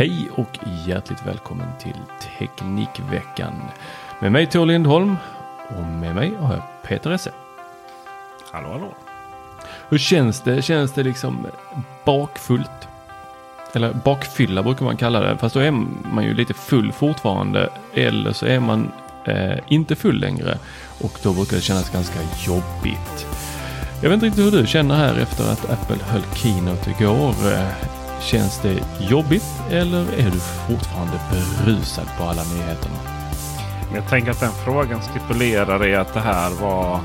Hej och hjärtligt välkommen till Teknikveckan. Med mig Tor Lindholm och med mig har jag Peter Esse. hallå hallå. Hur känns det? Känns det liksom bakfullt? Eller bakfylla brukar man kalla det. Fast då är man ju lite full fortfarande. Eller så är man eh, inte full längre. Och då brukar det kännas ganska jobbigt. Jag vet inte riktigt hur du känner här efter att Apple höll keynote igår. Känns det jobbigt eller är du fortfarande berusad på alla nyheterna? Jag tänker att den frågan stipulerar i att det här var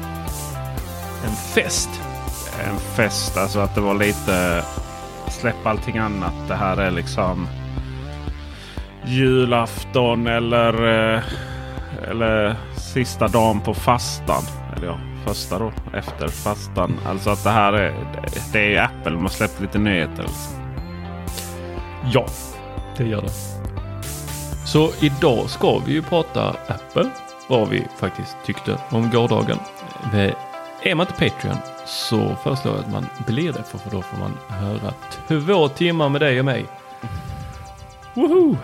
En fest. en fest. Alltså att det var lite släpp allting annat. Det här är liksom julafton eller, eh, eller sista dagen på fastan. Eller ja, första då efter fastan. Alltså att det här är, det är Apple. De har släppt lite nyheter. Liksom. Ja, det gör det. Så idag ska vi ju prata Apple. Vad vi faktiskt tyckte om gårdagen. Är man inte Patreon så föreslår jag att man blir det för då får man höra två timmar med dig och mig. Woho!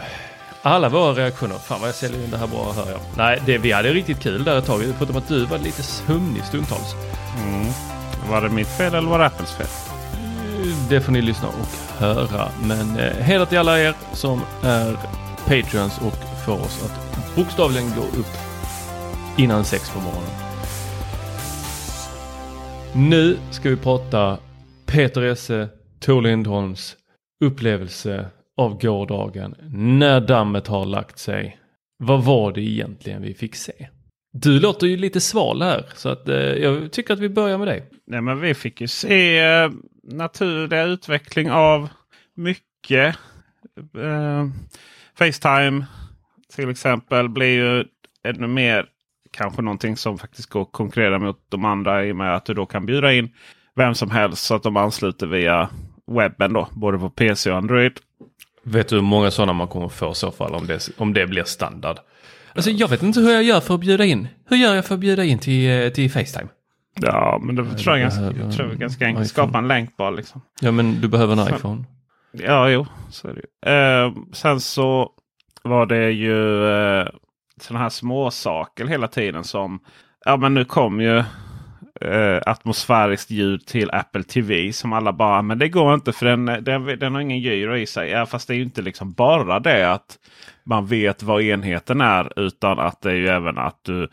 Alla våra reaktioner. Fan vad jag säljer in det här bra hör jag. Nej, det, vi hade riktigt kul där ett tag. Förutom att du var lite sömnig stundtals. Mm. Var det mitt fel eller var det Apples fel? Det får ni lyssna och höra. Men eh, hela till alla er som är Patreons och får oss att bokstavligen gå upp innan sex på morgonen. Nu ska vi prata Peter Esse, Tor Lindholms upplevelse av gårdagen när dammet har lagt sig. Vad var det egentligen vi fick se? Du låter ju lite sval här så att eh, jag tycker att vi börjar med dig. Nej, men vi fick ju se eh, naturliga utveckling av mycket. Eh, Facetime till exempel blir ju ännu mer kanske någonting som faktiskt går att konkurrera mot de andra i och med att du då kan bjuda in vem som helst så att de ansluter via webben då. Både på PC och Android. Vet du hur många sådana man kommer få i så fall om det, om det blir standard? Alltså jag vet inte hur jag gör för att bjuda in. Hur gör jag för att bjuda in till, eh, till Facetime? Ja, men det tror jag, ganska, jag tror ganska en enkelt. Skapa en länk bara liksom. Ja men du behöver en Så- iPhone. Ja, jo, så är det ju. Eh, sen så var det ju eh, sådana här små saker hela tiden som. Ja, men nu kom ju eh, atmosfäriskt ljud till Apple TV som alla bara, men det går inte för den, den, den har ingen gyro i sig. Ja, fast det är ju inte liksom bara det att man vet vad enheten är utan att det är ju även att du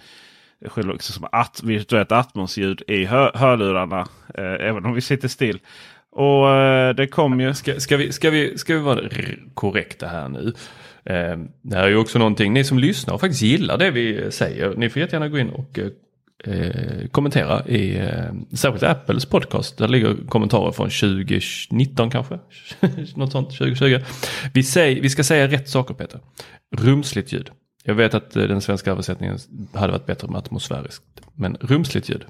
själva liksom som att, virtuellt atmosljud i hör, hörlurarna. Eh, även om vi sitter still. Och eh, det kom ju. Ska, ska, vi, ska, vi, ska vi vara korrekta här nu? Eh, det här är ju också någonting, ni som lyssnar och faktiskt gillar det vi säger, ni får jättegärna gå in och eh, eh kommentera i eh, särskilt Apples podcast. Där ligger kommentarer från 2019 kanske. Något sånt, 2020. Vi, säger, vi ska säga rätt saker Peter. Rumsligt ljud. Jag vet att eh, den svenska översättningen hade varit bättre med atmosfäriskt. Men rumsligt ljud.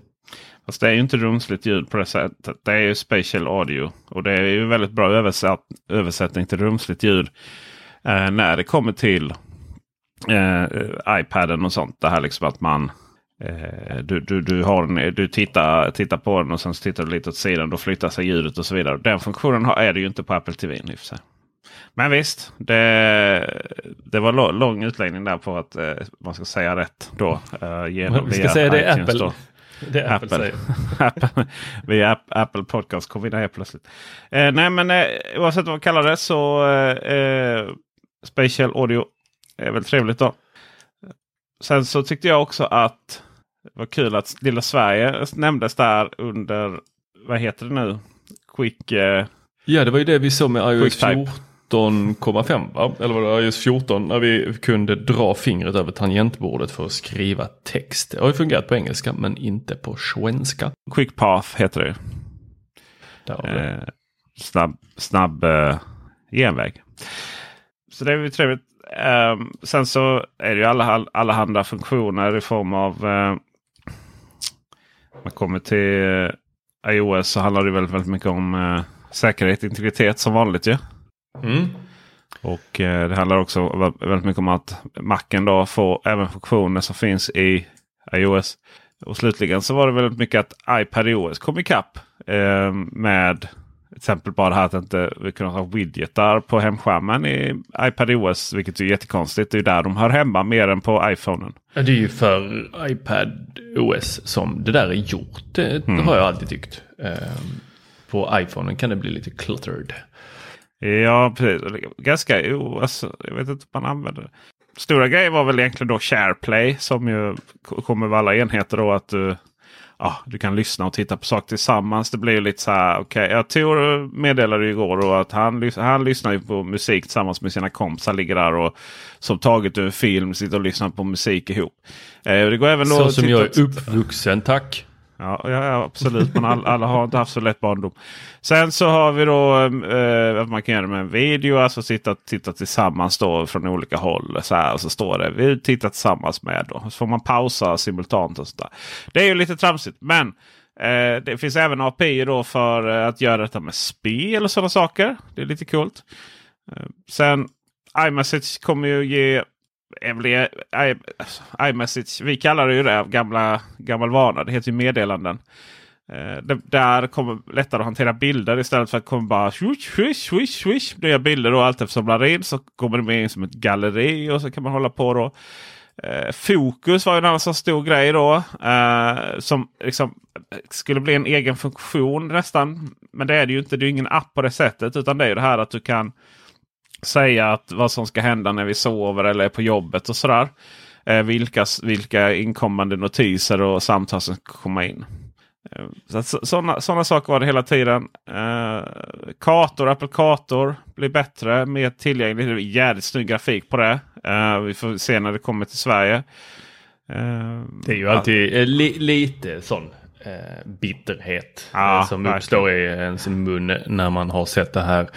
Fast det är ju inte rumsligt ljud på det sättet. Det är ju spatial audio. Och det är ju väldigt bra översatt, översättning till rumsligt ljud. Eh, när det kommer till eh, iPaden och sånt. Det här liksom att man eh, du, du, du, har en, du tittar, tittar på den och sen tittar du lite åt sidan. Då flyttar sig ljudet och så vidare. Den funktionen har, är det ju inte på Apple TV. i och för sig. Men visst, det, det var lång utläggning där på att eh, man ska säga rätt då. Eh, genom Vi ska via säga det Apple. då. Det är Apple, säger. Apple, via App, Apple Podcast kom vi där helt plötsligt. Eh, nej men eh, oavsett vad man kallar det så eh, Spatial Audio är väl trevligt då. Sen så tyckte jag också att det var kul att lilla Sverige nämndes där under, vad heter det nu? Quick... Eh, ja det var ju det vi såg med iOS 14,5 va? Eller var det iOS 14 när vi kunde dra fingret över tangentbordet för att skriva text. Det har ju fungerat på engelska men inte på svenska. Quick Path heter det. Eh, snabb snabb eh, genväg. Så det är ju trevligt. Um, sen så är det ju alla, alla funktioner i form av uh, man kommer till iOS så handlar det väldigt, väldigt mycket om uh, säkerhet och integritet som vanligt ju. Mm. Och uh, det handlar också väldigt mycket om att Macen då får även funktioner som finns i iOS. Och slutligen så var det väldigt mycket att iPadOS kom ikapp uh, med exempel bara det här att inte vi kunde ha widgetar på hemskärmen i iPadOS. Vilket är jättekonstigt. Det är där de hör hemma mer än på iPhonen. Ja, det är ju för iPadOS som det där är gjort. Det, mm. har jag alltid tyckt. Ehm, på iPhonen kan det bli lite cluttered. Ja, precis. Ganska, jo, alltså, jag vet inte om man använder det. Stora grejer var väl egentligen då SharePlay som ju kommer med alla enheter då att du ja, du kan lyssna och titta på saker tillsammans. Det blir ju lite så här. Okay, jag Tor meddelade igår att han, han lyssnar på musik tillsammans med sina kompisar. Ligger där och som taget ur film sitter och lyssnar på musik ihop. Eh, det går även så som jag är uppvuxen, tack. Ja, ja, absolut. Men alla, alla, har inte haft så lätt barndom. Sen så har vi då eh, att man kan göra det med en video. Alltså sitta titta tillsammans då från olika håll. Så här, och så står det vi tittar tillsammans med. Då. Så får man pausa simultant. och sådär. Det är ju lite tramsigt. Men eh, det finns även API då för eh, att göra detta med spel och sådana saker. Det är lite coolt. Eh, sen iMessage kommer ju ge Eh, eh, eh, iMessage. Vi kallar det ju det av gamla, gammal vana. Det heter ju meddelanden. Eh, det, där kommer lättare att hantera bilder istället för att komma bara swish, swish, swish, swish. Nya bilder och allt eftersom man in så kommer det med in som ett galleri och så kan man hålla på då. Eh, fokus var ju en annan så stor grej då. Eh, som liksom skulle bli en egen funktion nästan. Men det är det ju inte. Det är ingen app på det sättet. Utan det är ju det här att du kan säga att vad som ska hända när vi sover eller är på jobbet och sådär. Eh, vilka, vilka inkommande notiser och samtal som ska komma in. Eh, Sådana såna saker var det hela tiden. Eh, kartor, Apple Kartor blir bättre, mer tillgängligt. Jävligt snygg grafik på det. Eh, vi får se när det kommer till Sverige. Eh, det är ju alltid eh, li, lite sån eh, bitterhet ja, som verkligen. uppstår i ens mun när man har sett det här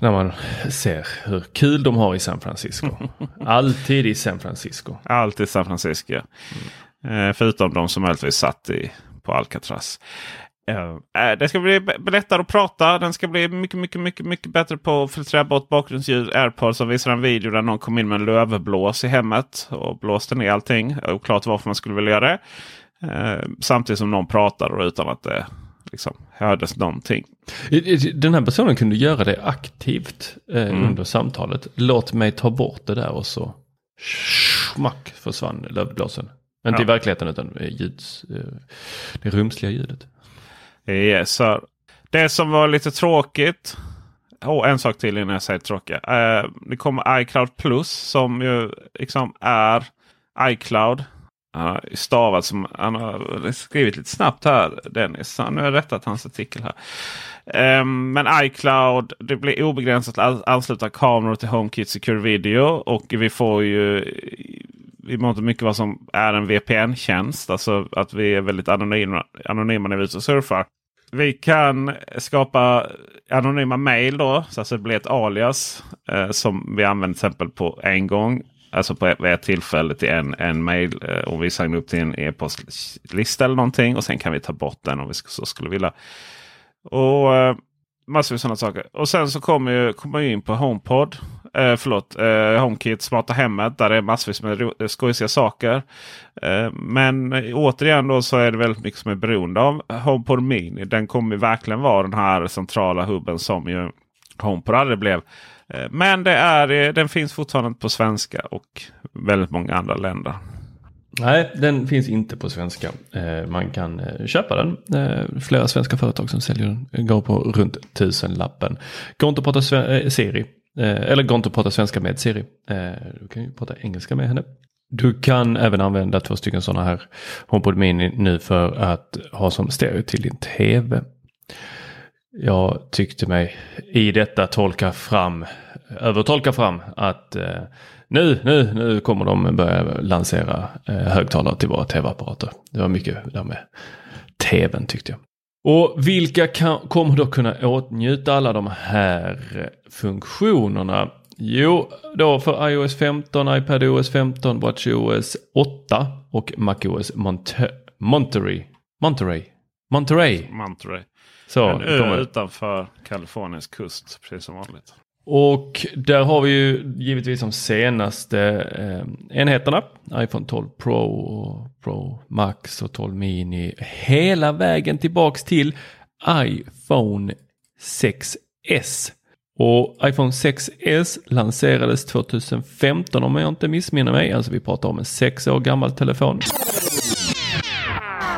när man ser hur kul de har i San Francisco. Alltid i San Francisco. Alltid i San Francisco. Mm. Eh, förutom de som möjligtvis satt i, på Alcatraz. Uh, det ska bli lättare att prata. Den ska bli mycket, mycket, mycket, mycket bättre på att filtrera bort bakgrundsljud. AirPods som visar en video där någon kom in med en lövblås i hemmet och blåste ner allting. Oklart varför man skulle vilja göra det. Uh, samtidigt som någon pratar och utan att det liksom, hördes någonting. Den här personen kunde göra det aktivt eh, mm. under samtalet. Låt mig ta bort det där och så smack försvann lövblåsen. Inte ja. i verkligheten utan ljuds, eh, det rumsliga ljudet. Yes, så det som var lite tråkigt. Oh, en sak till innan jag säger tråkiga. Uh, det kommer iCloud Plus som ju liksom är iCloud han har stavat som han har skrivit lite snabbt här Dennis. Nu har jag rättat hans artikel här. Um, men iCloud, det blir obegränsat att ansluta kameror till HomeKit Secure Video. Och vi får ju i mångt och mycket vad som är en VPN-tjänst. Alltså att vi är väldigt anonyma, anonyma när vi är ute och surfar. Vi kan skapa anonyma mail då. Så alltså det blir ett alias eh, som vi använder till exempel på en gång. Alltså på ett tillfälle till en, en mail. Eh, vi signar upp till en e-postlista eller någonting. Och sen kan vi ta bort den om vi så skulle vilja. Och eh, massor av sådana saker. Och sen så kommer jag kommer in på HomePod. Eh, förlåt, eh, HomeKit Smarta Hemmet. Där det är massvis med skojsiga saker. Eh, men återigen då så är det väldigt mycket som är beroende av HomePod Mini. Den kommer verkligen vara den här centrala hubben som ju HomePod aldrig blev. Eh, men det är, eh, den finns fortfarande på svenska och väldigt många andra länder. Nej, den finns inte på svenska. Eh, man kan köpa den. Flera svenska företag som säljer den går på runt tusenlappen. Går inte att prata Siri. Eller går inte att prata svenska med Siri. Du kan ju prata engelska med henne. Du kan även använda två stycken sådana här HomePod Mini nu för att ha som stereo till din tv. Jag tyckte mig i detta tolka fram, övertolka fram att eh, nu, nu, nu kommer de börja lansera eh, högtalare till våra tv-apparater. Det var mycket där med tvn tyckte jag. Och vilka kan, kommer då kunna åtnjuta alla de här eh, funktionerna? Jo, då för iOS 15, iPadOS 15, WatchOS 8 och MacOS Monte- Monterey. Monterey. Monterey. Monterey. Så, En ö utanför Kaliforniens kust, precis som vanligt. Och där har vi ju givetvis de senaste eh, enheterna. iPhone 12 Pro och Pro Max och 12 Mini. Hela vägen tillbaks till iPhone 6S. Och iPhone 6S lanserades 2015 om jag inte missminner mig. Alltså vi pratar om en sex år gammal telefon.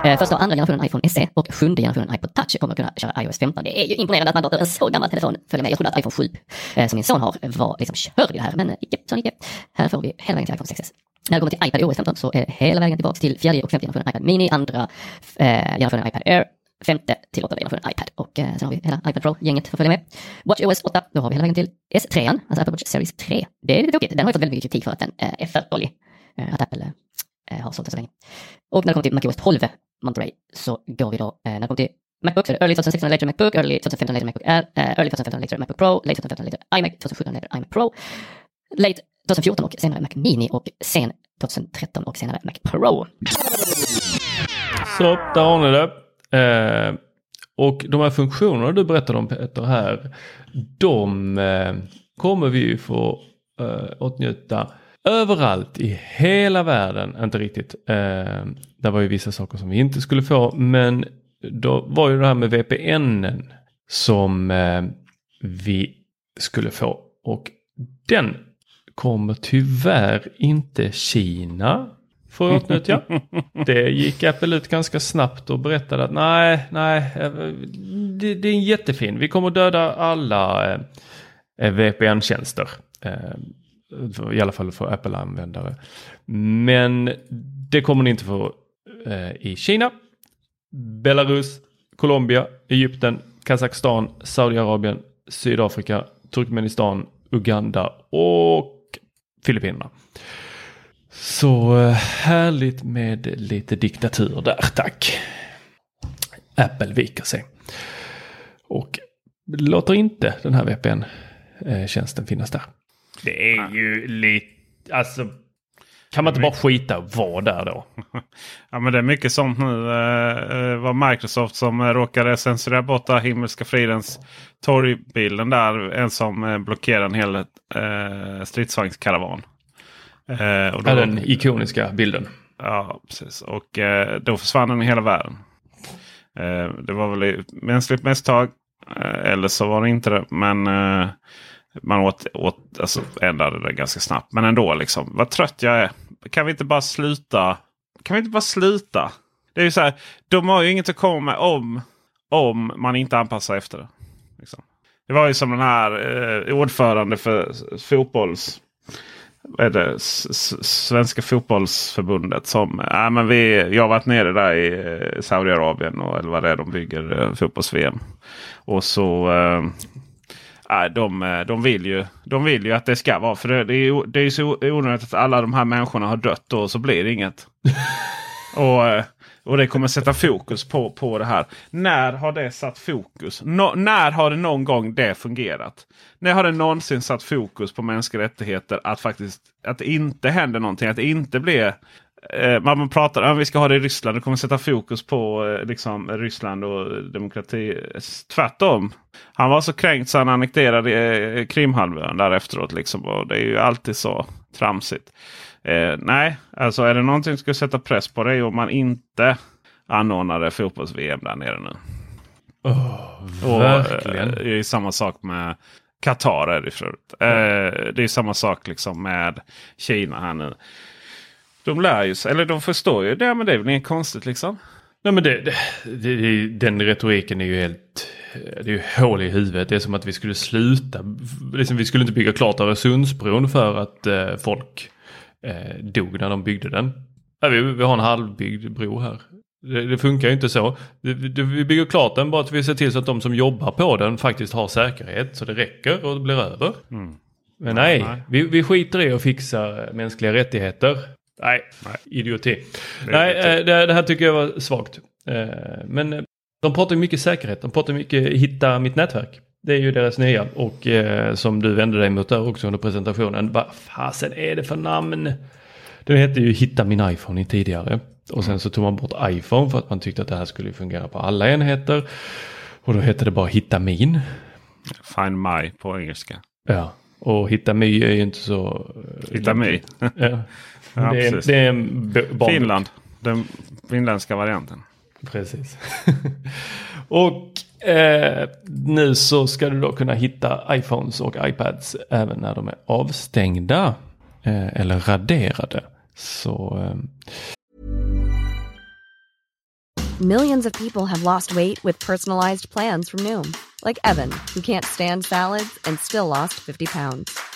Eh, Första och andra generationen iPhone SE och sjunde generationen iPod Touch kommer att kunna köra iOS 15. Det är ju imponerande att man låter en så gammal telefon följa med. Jag trodde att iPhone 7, eh, som min son har, var liksom körd i det här, men eh, icke, så icke. Här får vi hela vägen till iPhone 6S. När det kommer till iPad OS 15 så är det hela vägen tillbaka till fjärde och femte generationen iPad Mini, andra eh, generationen iPad Air, femte till åttonde generationen iPad och eh, sen har vi hela iPad Pro-gänget för att följa med. Watch OS 8, då har vi hela vägen till S3, alltså Apple Watch Series 3. Det är lite tokigt. den har ju fått väldigt mycket kritik för att den eh, är för dålig. Eh, att Apple eh, har sålt den så länge. Och när det kommer till MacOS 12 Monterey så går vi då, eh, när det kommer till Macbook så är det Early 2016 later Macbook, Early 2015 later Macbook Air, eh, Early 2015 later Macbook Pro, Late 2015 later iMac, 2017 later iMac Pro, Late 2014 och senare Mac Mini och sen 2013 och senare Mac Pro. Så, där har ni det. Eh, och de här funktionerna du berättade om Peter här. De eh, kommer vi ju få eh, åtnjuta överallt i hela världen. Inte riktigt. Eh, det var ju vissa saker som vi inte skulle få. Men då var ju det här med VPN som eh, vi skulle få. Och den kommer tyvärr inte Kina få åtnjuta. Det gick Apple ut ganska snabbt och berättade att nej, nej, eh, det, det är en jättefin. Vi kommer döda alla eh, VPN-tjänster. Eh, i alla fall för Apple-användare. Men det kommer ni inte få eh, i Kina, Belarus, Colombia, Egypten, Kazakstan, Saudiarabien, Sydafrika, Turkmenistan, Uganda och Filippinerna. Så eh, härligt med lite diktatur där, tack. Apple viker sig. Och låter inte den här VPN-tjänsten eh, finnas där. Det är ju lite, alltså, kan man inte bara skita och vara där då? Ja men det är mycket sånt nu. Eh, eh, var Microsoft som eh, råkade censurera bort Himmelska fridens torgbilden där. En som blockerade en hel eh, stridsvagnskaravan. Eh, och då, Ja, den ikoniska bilden. ja, precis. Och eh, då försvann den i hela världen. Eh, det var väl mänskligt misstag. Eller så var det inte det. Men man åt, åt, alltså, ändrade det ganska snabbt. Men ändå liksom. Vad trött jag är. Kan vi inte bara sluta? Kan vi inte bara sluta? Det är ju så här. De har ju inget att komma med om, om man inte anpassar efter det. Liksom. Det var ju som den här eh, ordförande för fotbolls... Är det? Svenska fotbollsförbundet. som äh, men vi, Jag har varit nere där i eh, Saudiarabien och eller vad det är de bygger eh, fotbolls-VM. Och så... Eh, Nej, de, eh, de, vill ju, de vill ju att det ska vara. För det, det är ju det är ju så onödigt att alla de här människorna har dött och så blir det inget. och, eh, och det kommer sätta fokus på, på det här. När har det satt fokus? Nå- när har det någon gång det fungerat? När har det någonsin satt fokus på mänskliga rättigheter att faktiskt att det inte händer någonting? Att det inte blir Eh, man pratar om att vi ska ha det i Ryssland. Det kommer sätta fokus på eh, liksom, Ryssland och demokrati. Tvärtom. Han var så kränkt så han annekterade eh, Krimhalvön där efteråt. Liksom, och det är ju alltid så tramsigt. Eh, nej, alltså är det någonting som ska sätta press på ju om man inte anordnade fotbolls-VM där nere nu. Och, Verkligen. eh, det är samma sak med Qatar. Är det, förut. Eh, det är samma sak liksom med Kina här nu. De lär ju sig, eller de förstår ju det, men det är väl inget konstigt liksom. Nej men det, det, det, den retoriken är ju helt... Det är ju hål i huvudet. Det är som att vi skulle sluta. Liksom, vi skulle inte bygga klart Öresundsbron för att eh, folk eh, dog när de byggde den. Ja, vi, vi har en halvbyggd bro här. Det, det funkar ju inte så. Vi bygger klart den bara att vi ser till så att de som jobbar på den faktiskt har säkerhet så det räcker och det blir över. Men nej, nej. Vi, vi skiter i att fixa mänskliga rättigheter. Nej, idioti. Det Nej, eh, det, det här tycker jag var svagt. Eh, Men eh, de pratar mycket säkerhet. De pratar mycket hitta mitt nätverk. Det är ju deras nya och som du vände dig mot där också under presentationen. Vad fasen är det för namn? Det hette ju hitta min iPhone tidigare. Och sen så tog man bort iPhone för att man tyckte att det här skulle fungera på alla enheter. Och då hette det bara hitta min. Find my på engelska. Ja, och hitta my är ju inte så... Hitta mig. Ja. Ja, det, är, det är en barnbok. Finland. Den finländska varianten. Precis. och eh, nu så ska du då kunna hitta iPhones och iPads även när de är avstängda. Eh, eller raderade. Så eh, Millions of people have lost weight with personalized plans from Noom, like Evan, who can't stand salads and still lost 50 pounds.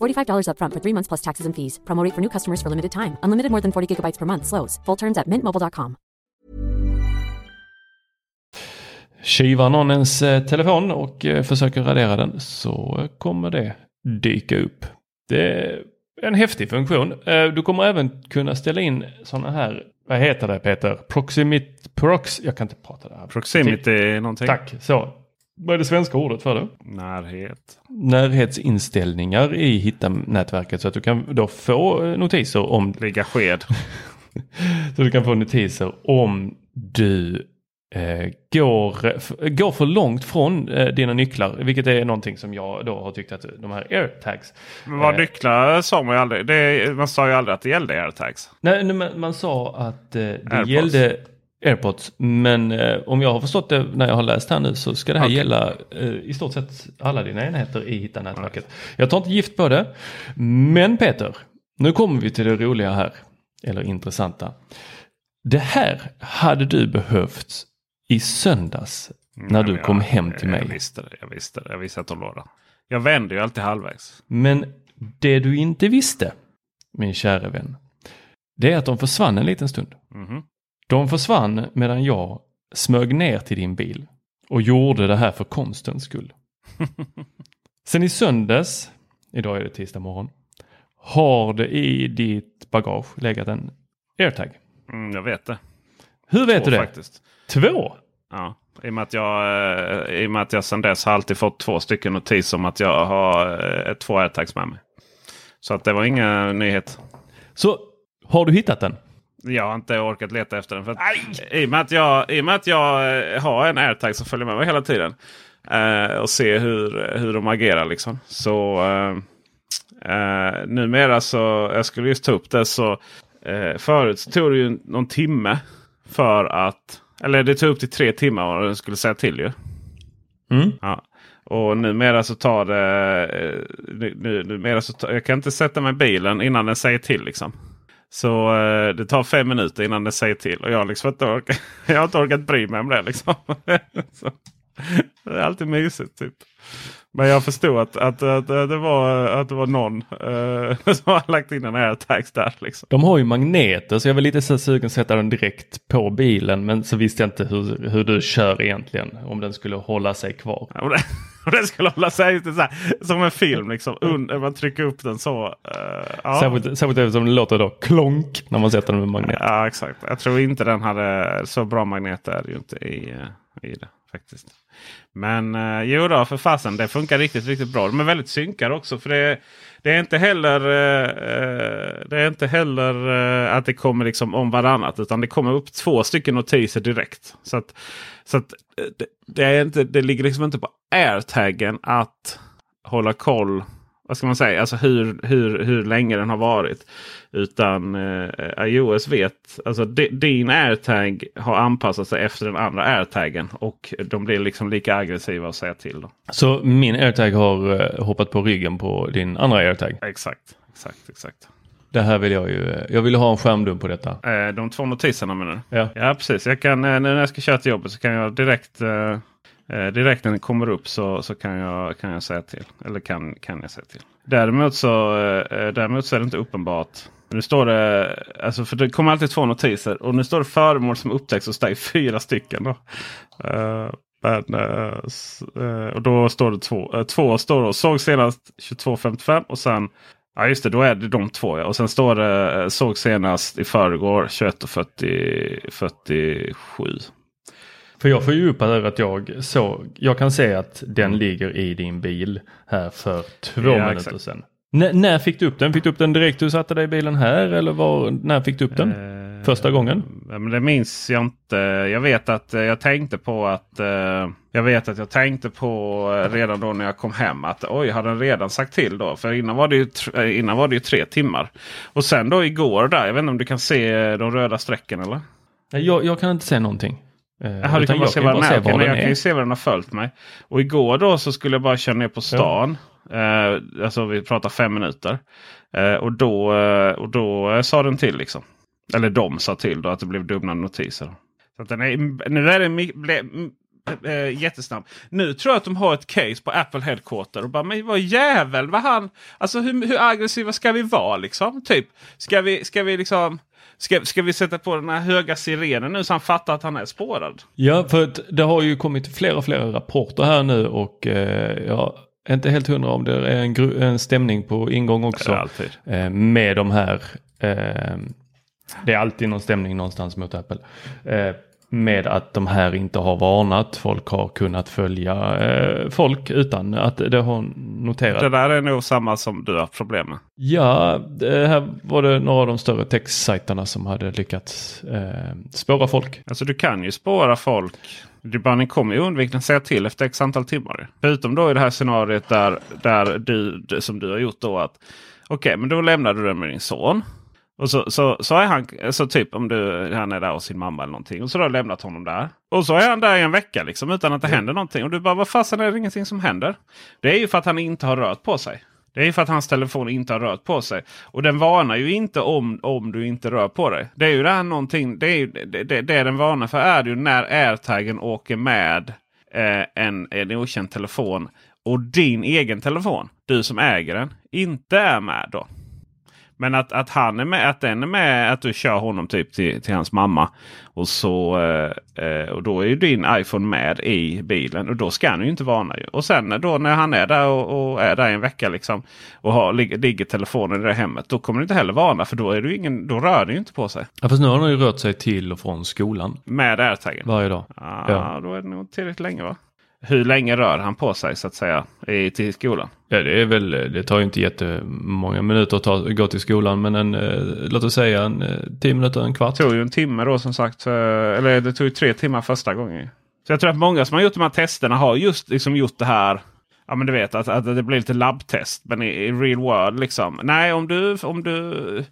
$45 upfront for three months plus taxes and fees. Promo rate for new customers for limited time. Unlimited more than 40 gigabytes per month. Slows. Full terms at mintmobile.com. Kivar någon ens eh, telefon och eh, försöker radera den så kommer det dyka upp. Det är en häftig funktion. Eh, Du kommer även kunna ställa in sådana här, vad heter det Peter? Proximit, prox, jag kan inte prata det här. Proximity någonting. Tack, så. Vad är det svenska ordet för det? Närhet. Närhetsinställningar i Hitta-nätverket så att du kan då få eh, notiser om Ligga sked. Så du kan få notiser om du eh, går, går för långt från eh, dina nycklar. Vilket är någonting som jag då har tyckt att de här airtags. Men vad Eh. nycklar sa man ju aldrig. Det, man sa ju aldrig att det gällde airtags. Nej, nej, men man sa att eh, det Airpods. gällde airpods. Men eh, om jag har förstått det när jag har läst här nu så ska det här Okej. gälla eh, i stort sett alla dina enheter i Hitta-nätverket. Jag tar inte gift på det. Men Peter, nu kommer vi till det roliga här. Eller intressanta. Det här hade du behövt i söndags när du Mm, Ja, kom jag- hem till mig. Jag visste det. Jag visste det. Jag visste att de låg där. Jag vänder ju alltid halvvägs. Men det du inte visste, min kära vän, det är att de försvann en liten stund. Mhm. De försvann medan jag smög ner till din bil och gjorde det här för konstens skull. Sen i söndags idag är det tisdag morgon. Har det i ditt bagage legat en airtag? Mm, jag vet det. Hur vet Två du det? Faktiskt. Två? Ja, i och med att jag, eh, i med att jag sedan dess har alltid fått två stycken notis om att jag har eh, två airtags med mig. Så att det var ingen nyhet. Så har du hittat den? Jag har inte orkat leta efter den. För att, i, och med att jag, I och med att jag eh, har en airtag som följer med mig hela tiden. Eh, och ser hur, hur de agerar liksom. Så eh, eh, numera så, jag skulle just ta upp det så. Eh, förut så tog det ju någon timme för att, eller det tog upp till tre timmar vad den skulle säga till ju. Mm. Ja. Och numera så tar det... eh, Nu, nu, numera så tar, jag kan inte sätta mig i bilen innan den säger till. liksom. Så eh, det tar fem minuter innan det säger till. Och jag, har liksom inte orkat, jag har inte orkat bry mig om det. Liksom. så, det är alltid mysigt. typ. Men jag förstod att, att, att, det, var, att det var någon eh, som har lagt in en airtags där. Liksom. De har ju magneter så jag var lite så sugen att sätta den direkt på bilen men så visste jag inte hur, hur du kör egentligen. Om den skulle hålla sig kvar. Det, och det skulle hålla sig så här, som en film. Liksom. Un, man trycker upp den så. eh, ja. Särskilt, särskilt eftersom det låter då klonk när man sätter den med magnet. Ja exakt. Jag tror inte den hade så bra magnet är det ju inte i, eh, i det faktiskt. Men eh, jo då för fasen det funkar riktigt riktigt bra. De är väldigt synkade också. för det, det är inte heller, eh, eh det är inte heller eh, att det kommer liksom om varannat. Utan det kommer upp två stycken notiser direkt. Så att, så att eh, det, det, är inte, det ligger liksom inte på airtaggen att hålla koll vad ska man säga, alltså hur, hur, hur länge den har varit. Utan eh, iOS vet, alltså di- din airtag har anpassat sig efter den andra airtaggen. Och de blir liksom lika aggressiva att säga till. Då. Så min airtag har eh, hoppat på ryggen på din andra airtag. Exakt, exakt, exakt. Det här vill jag ju, eh, jag vill ha en skärmdump på detta. Eh, de två notiserna menar du? Ja. Ja precis. Jag kan, eh, nu när jag ska köra till jobbet så kan jag direkt eh, eh, Direkt när den kommer upp så, så kan, jag, kan jag säga till. Eller kan, kan jag säga till. Däremot så, eh, eh, däremot så är det inte uppenbart. Nu står det, alltså för det kommer alltid två notiser. Och nu står det föremål som upptäcks hos dig. Fyra stycken. Då. Eh, men, eh, eh och då står det två. Eh, två står då, såg senast 22.55 och sen Ja just det, då är det de två. Ja. Och sen står det såg senast i förrgår 21.47. För jag får ju upp här att jag såg, jag kan se att den ligger i din bil här för två Ja, minuter exakt. sedan. N- när fick du upp den? Fick du upp den direkt du satte dig i bilen här eller var, när fick du upp den? Första gången? Ja, men det minns jag inte. Jag vet att eh, jag tänkte på att eh, jag vet att jag tänkte på eh, redan då när jag kom hem att oj, har den redan sagt till då? För innan var det ju, eh, innan var det ju tre timmar. Och sen då igår där, jag vet inte om du kan se eh, de röda strecken eller? Jag, jag kan inte se någonting. Eh, Jaha, du kan bara se bara den är. var jag kan ju se vad den har följt mig. Och igår då så skulle jag bara köra ner på stan. Eh, alltså vi pratar fem minuter. Eh, och då, eh, och då eh, sa den till liksom. Eller de sa till då att det blev dubbla notiser. Så den är, nu är m- eh, jättesnabb. Nu tror jag att de har ett case på Apple Headquarter. Och bara, men vad jävel, vad han... Alltså hur, hur aggressiva ska vi vara liksom? Typ, ska vi, ska vi liksom... Ska, ska vi sätta på den här höga sirenen nu så han fattar att han är spårad? Ja, för att det har ju kommit fler och fler rapporter här nu och eh, jag är inte helt hundra om det är en, gru- en stämning på ingång också. Det är alltid. Eh, med de här, eh, det är alltid någon stämning någonstans mot Apple. Eh, med att de här inte har varnat, folk har kunnat följa eh, folk utan att det har noterat. Det där är nog samma som du har problem med. Ja, här var det några av de större textsajterna som hade lyckats eh, spåra folk. Alltså du kan ju spåra folk. Du bara, ni kommer ju undvikligen säga till efter x antal timmar. Förutom då i det här scenariot där, där du, som du har gjort då att okej, men då lämnar du den med din son. Och så, så, så är han, så typ om du, han är där hos sin mamma eller någonting. Och så har du lämnat honom där. Och så är han där i en vecka liksom utan att det händer någonting. Och du bara, vad fasen är det ingenting som händer? Det är ju för att han inte har rört på sig. Det är ju för att hans telefon inte har rört på sig. Och den varnar ju inte om, om du inte rör på dig. Det är ju det här någonting. Det är, ju, det, det, det den varnar för är ju när airtagen åker med eh, en, en okänd telefon. Och din egen telefon, du som äger den, inte är med då. Men att, att han är med, att den är med, att du kör honom typ till, till hans mamma. Och, så, eh, eh, och då är ju din iPhone med i bilen och då ska han ju inte varna. Ju. Och sen då när han är där och, och är där en vecka liksom och har, ligger, telefonen i det hemmet. Då kommer du inte heller varna för då, är du ingen, då rör det ju inte på sig. Ja, fast nu har han ju rört sig till och från skolan. Med airtagen? Varje dag. Ah, Ja. Då är det nog tillräckligt länge va? Hur länge rör han på sig så att säga i, till skolan? Ja, det är väl, det tar ju inte jättemånga minuter att ta, gå till skolan, men en, eh, låt oss säga en eh, tio minuter, en kvart. Det tog ju en timme då som sagt. Eller det tog ju tre timmar första gången. Så jag tror att många som har gjort de här testerna har just liksom gjort det här. Ja men du vet att, att det blir lite labbtest. Men i, i real world liksom. Nej om du... Om du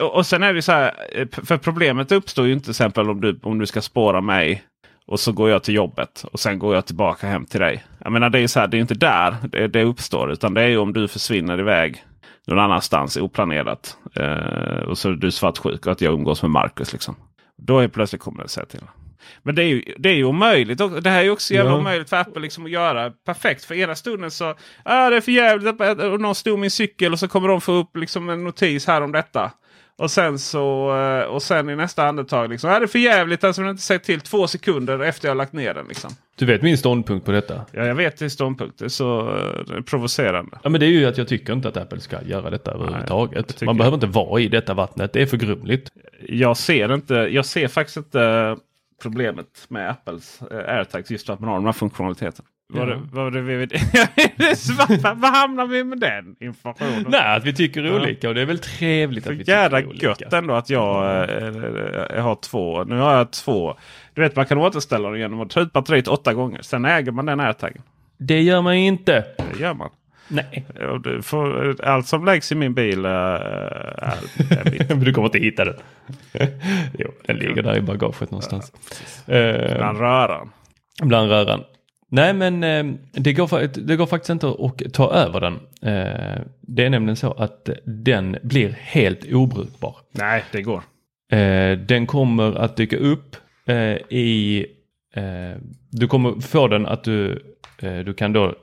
och, och sen är det så här. eh, För problemet uppstår ju inte till exempel om du, om du ska spåra mig. Och så går jag till jobbet och sen går jag tillbaka hem till dig. Jag menar det är så här, det är inte där det, det uppstår. Utan det är ju om du försvinner iväg någon annanstans oplanerat. Eh, och så är du svartsjuk och att jag umgås med Marcus. Liksom. Då är plötsligt kommer det säga till. Men det är ju, det är ju omöjligt. Och Det här är ju också jävla Ja. omöjligt för Apple liksom att göra perfekt. För ena stunden så ah, det är för jävligt och någon stod min cykel och så kommer de få upp liksom en notis här om detta. Och sen så eh, och sen i nästa andetag liksom. Ah, det är för jävligt alltså, inte säga till två sekunder efter jag lagt ner den. Liksom. Du vet min ståndpunkt på detta? Ja, jag vet din ståndpunkt. Det är så eh, det är provocerande. Ja men det är ju att jag tycker inte att Apple ska göra detta det överhuvudtaget. tycker Man jag. behöver inte vara i detta vattnet, det är för grumligt. jag ser inte. Jag ser faktiskt inte problemet med Apples eh, AirTags just för att man har de här funktionaliteten. Vad Ja. det, vad det vet. Vad hamnar vi med den informationen? Nej, att vi tycker Ja. olika och det är väl trevligt att vi tycker olika. gött ändå att jag, eh, eh, jag har två. Nu har jag två. Du vet man kan återställa den genom att ta ut batteriet åtta gånger. Sen äger man den AirTagen. Det gör man inte. Det gör man. Nej. Får, allt som läggs i min bil eh, är, du kommer inte hitta den. jo, den ligger där i bagaget någonstans. Eh, Bland röran. bland röran. Nej men eh, det, går, det går faktiskt inte att ta över den. Eh, det är nämligen så att den blir helt obrukbar. Nej, det går. Eh, den kommer att dyka upp i... Du kommer få den att du, du kan då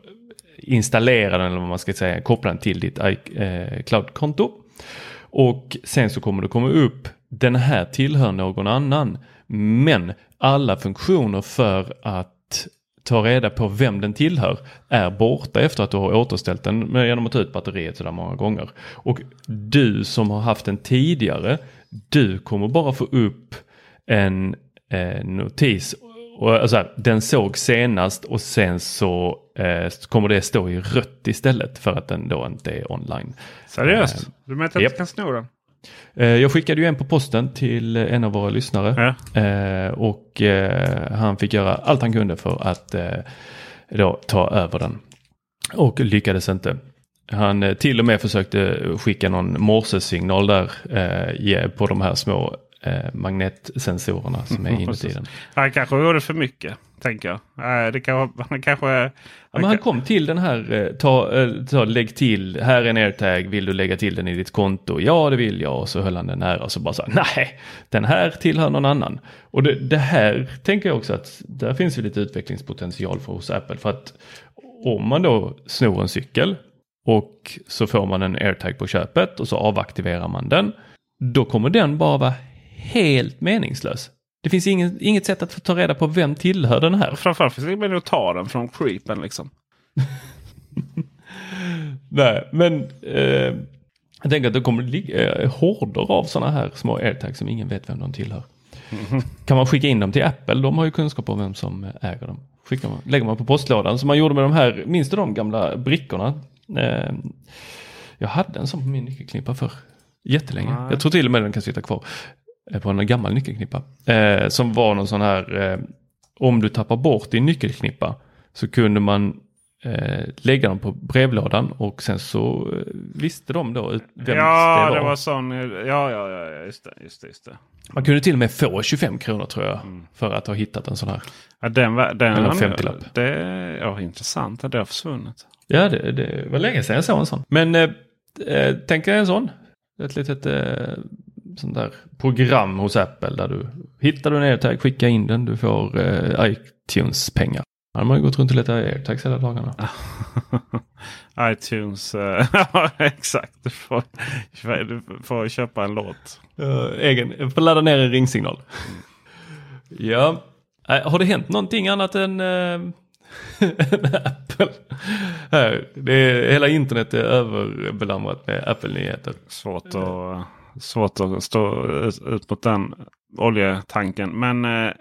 installera den eller vad man ska säga, koppla den till ditt i- eh, cloud-konto. Och sen så kommer det komma upp, den här tillhör någon annan. Men alla funktioner för att ta reda på vem den tillhör är borta efter att du har återställt den genom att ta ut batteriet sådär många gånger. Och du som har haft den tidigare, du kommer bara få upp en eh, notis. Och, alltså, den såg senast och sen så eh, kommer det stå i rött istället för att den då inte är online. Seriöst? Eh, Du menar att jag inte kan sno den? Eh, Jag skickade ju en på posten till en av våra lyssnare. Eh, Och eh, han fick göra allt han kunde för att då ta över den. Och lyckades inte. Han till och med försökte skicka någon morsesignal där på de här små eh, magnetsensorerna som är inuti den. Han kanske gjorde för mycket. Tänker jag. Det kanske, han kanske... Ja, men han kom till den här, eh, ta, eh, ta, lägg till, här är en airtag, vill du lägga till den i ditt konto? Ja, det vill jag. Och så höll han den nära och så bara så här, nej, den här tillhör någon annan. Och det, det här tänker jag också att där finns ju lite utvecklingspotential för hos Apple. För att om man då snor en cykel och så får man en airtag på köpet och så avaktiverar man den. Då kommer den bara vara helt meningslös. Det finns ingen, inget sätt att få ta reda på vem tillhör den här. Framförallt finns det ingen att ta den från creepen liksom. Nej, men eh, jag tänker att det kommer ligga eh, horder av sådana här små airtags som ingen vet vem de tillhör. Kan man skicka in dem till Apple? De har ju kunskap om vem som äger dem. Skickar man, lägger man på postlådan som man gjorde med de här, minns du de gamla brickorna? Eh, jag hade en sån på min nyckelknippa för jättelänge. Nej. Jag tror till och med den kan sitta kvar på en gammal nyckelknippa. Eh, som var någon sån här, eh, om du tappar bort din nyckelknippa så kunde man eh, lägga dem på brevlådan och sen så eh, visste de då ut vem ja, det var. det var sån. Ja, ja, ja, just det. Just det, just det. Man kunde till och med få 25 kronor tror jag för att ha hittat en sån här. Ja, den, var- den, Eller nu- 50-lapp. Det, ja, intressant att det har försvunnit. Ja, det, det var länge sedan jag såg en sån. Men eh, eh, tänk dig en sån. Ett litet eh, sånt där program hos Apple där du hittar du en airtag, skicka in den, du får eh, iTunes-pengar. Har ju gått runt och letat airtags hela dagarna. iTunes. eh, Ja, exakt. Du får, du får köpa en låt. Uh, egen, får ladda ner en ringsignal. ja, äh, har det hänt någonting annat än äh, Apple? Här, det är, hela internet är överbelamrat med Apple-nyheter. Svårt att, svårt att stå ut mot den oljetanken. Men eh,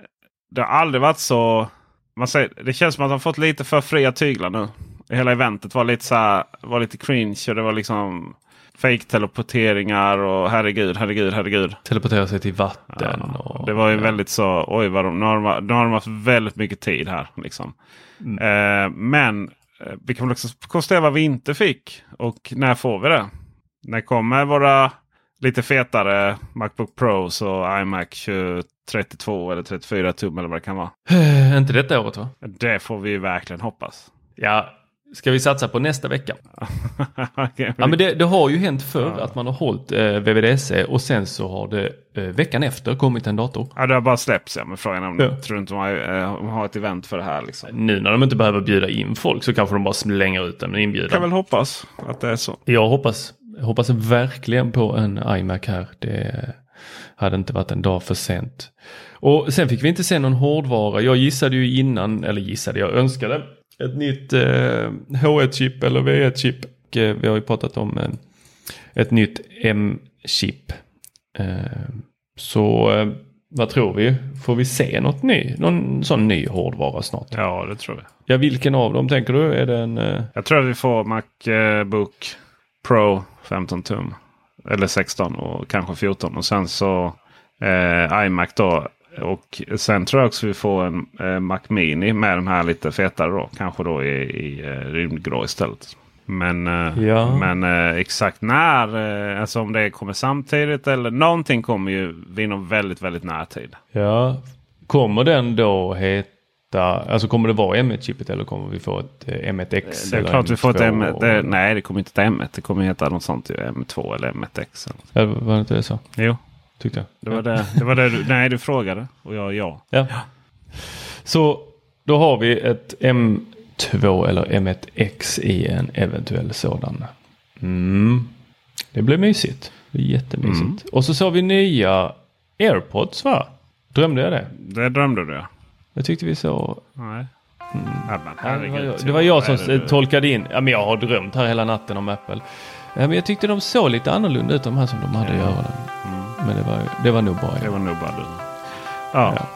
det har aldrig varit så. Man säger, det känns som att de fått lite för fria tyglar nu. Hela eventet var lite så här, var lite cringe och det var liksom fake teleporteringar och herregud, herregud, herregud. Teleportera sig till vatten. Ja, och, det var ju ja. väldigt så, oj vad de, nu har de, nu har de haft väldigt mycket tid här. Liksom. Mm. Eh, men eh, vi kan väl också konstatera vad vi inte fick. Och när får vi det? När kommer våra lite fetare Macbook Pros och iMac 32 eller 34 tum eller vad det kan vara? Inte detta året va? Det får vi verkligen hoppas. Ja, ska vi satsa på nästa vecka? Okej, Ja, men det, det har ju hänt förr Ja. att man har hållit eh, VVDC och sen så har det eh, veckan efter kommit en dator. Ja, det har bara släppts ja. Men frågan är om Ja. tror inte har, eh, har ett event för det här. Liksom. Nu när de inte behöver bjuda in folk så kanske de bara slänger ut en Kan inbjudan. väl hoppas att det är så. Jag hoppas, jag hoppas verkligen på en iMac här. Det hade inte varit en dag för sent. Och sen fick vi inte se någon hårdvara. Jag gissade ju innan, eller gissade, jag önskade ett nytt eh, H1-chip eller V1-chip. Och, eh, Vi har ju pratat om eh, ett nytt M-chip. Eh, så eh, vad tror vi? Får vi se något ny, någon sån ny hårdvara snart? Ja, det tror jag. Ja, vilken av dem tänker du? Är det en... Eh, Jag tror att vi får Macbook Pro 15 tum. Eller 16 och kanske 14. Och sen så eh, iMac då. Och sen tror jag också vi får en eh, Mac Mini med de här lite fetare då. Kanske då i, i eh, rymdgrå istället. Men, eh, Ja. men eh, exakt när, alltså om det kommer samtidigt eller någonting kommer ju inom väldigt, väldigt nära tid. Ja, kommer den då heta, alltså kommer det vara M1-chippet eller kommer vi få ett eh, M1X? Det är eller klart vi får ett M2? M1. Det, nej, det kommer inte heta M1. Det kommer heta något sånt. ju, M2 eller M1X. Eller var det inte det så? Jo, Tyckte jag. det var det, det, var det du, nej, du frågade. Och jag ja. Ja. Så då har vi ett M2 eller M1X i en eventuell sådan. Mm. Det blir mysigt. Det blir jättemysigt. Mm. Och så såg vi nya AirPods va? Drömde jag det? Det drömde du ja. Jag tyckte vi såg Nej. Men Ja, det, var jag, det var jag som det tolkade in. Ja, men jag har drömt här hela natten om Apple. Ja, men jag tyckte de såg lite annorlunda ut de här som de hade i öronen. Men det var, det var nog bra. Det Ja. var nog bara du. Ja. Ja.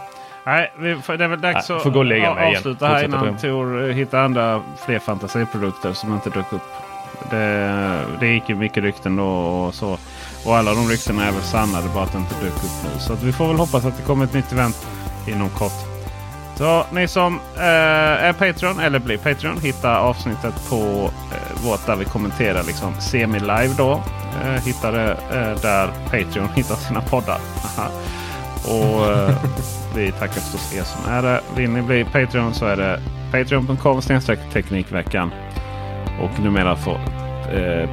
Nej, det är väl dags Nej, att får gå och lägga mig igen. avsluta här Fortsätta innan Tor hittar andra fler fantasiprodukter som inte dök upp. Det, det gick ju mycket rykten då och så. Och alla de ryktena är väl sanna. Det bara att det inte dök upp nu. Så att vi får väl hoppas att det kommer ett nytt event inom kort. Så ni som eh, är Patreon eller blir Patreon hittar avsnittet på eh, vårt där vi kommenterar liksom semi-live då. Eh, hittar det eh, där Patreon hittar sina poddar. Aha. Och eh, vi tackar förstås er som är det. Vill ni bli Patreon så är det patreon.com teknikveckan. Och numera får eh,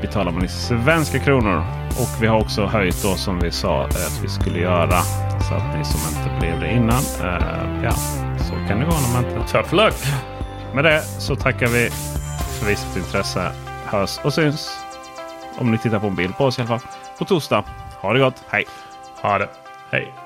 betalar man i svenska kronor. Och vi har också höjt då som vi sa att vi skulle göra. Så att ni som inte blev det innan. Eh, ja, så kan det gå när man inte... Tough luck! Med det så tackar vi för visat intresse. Hörs och syns. Om ni tittar på en bild på oss i alla fall. På torsdag. Ha det gott. Hej! Ha det. Hej.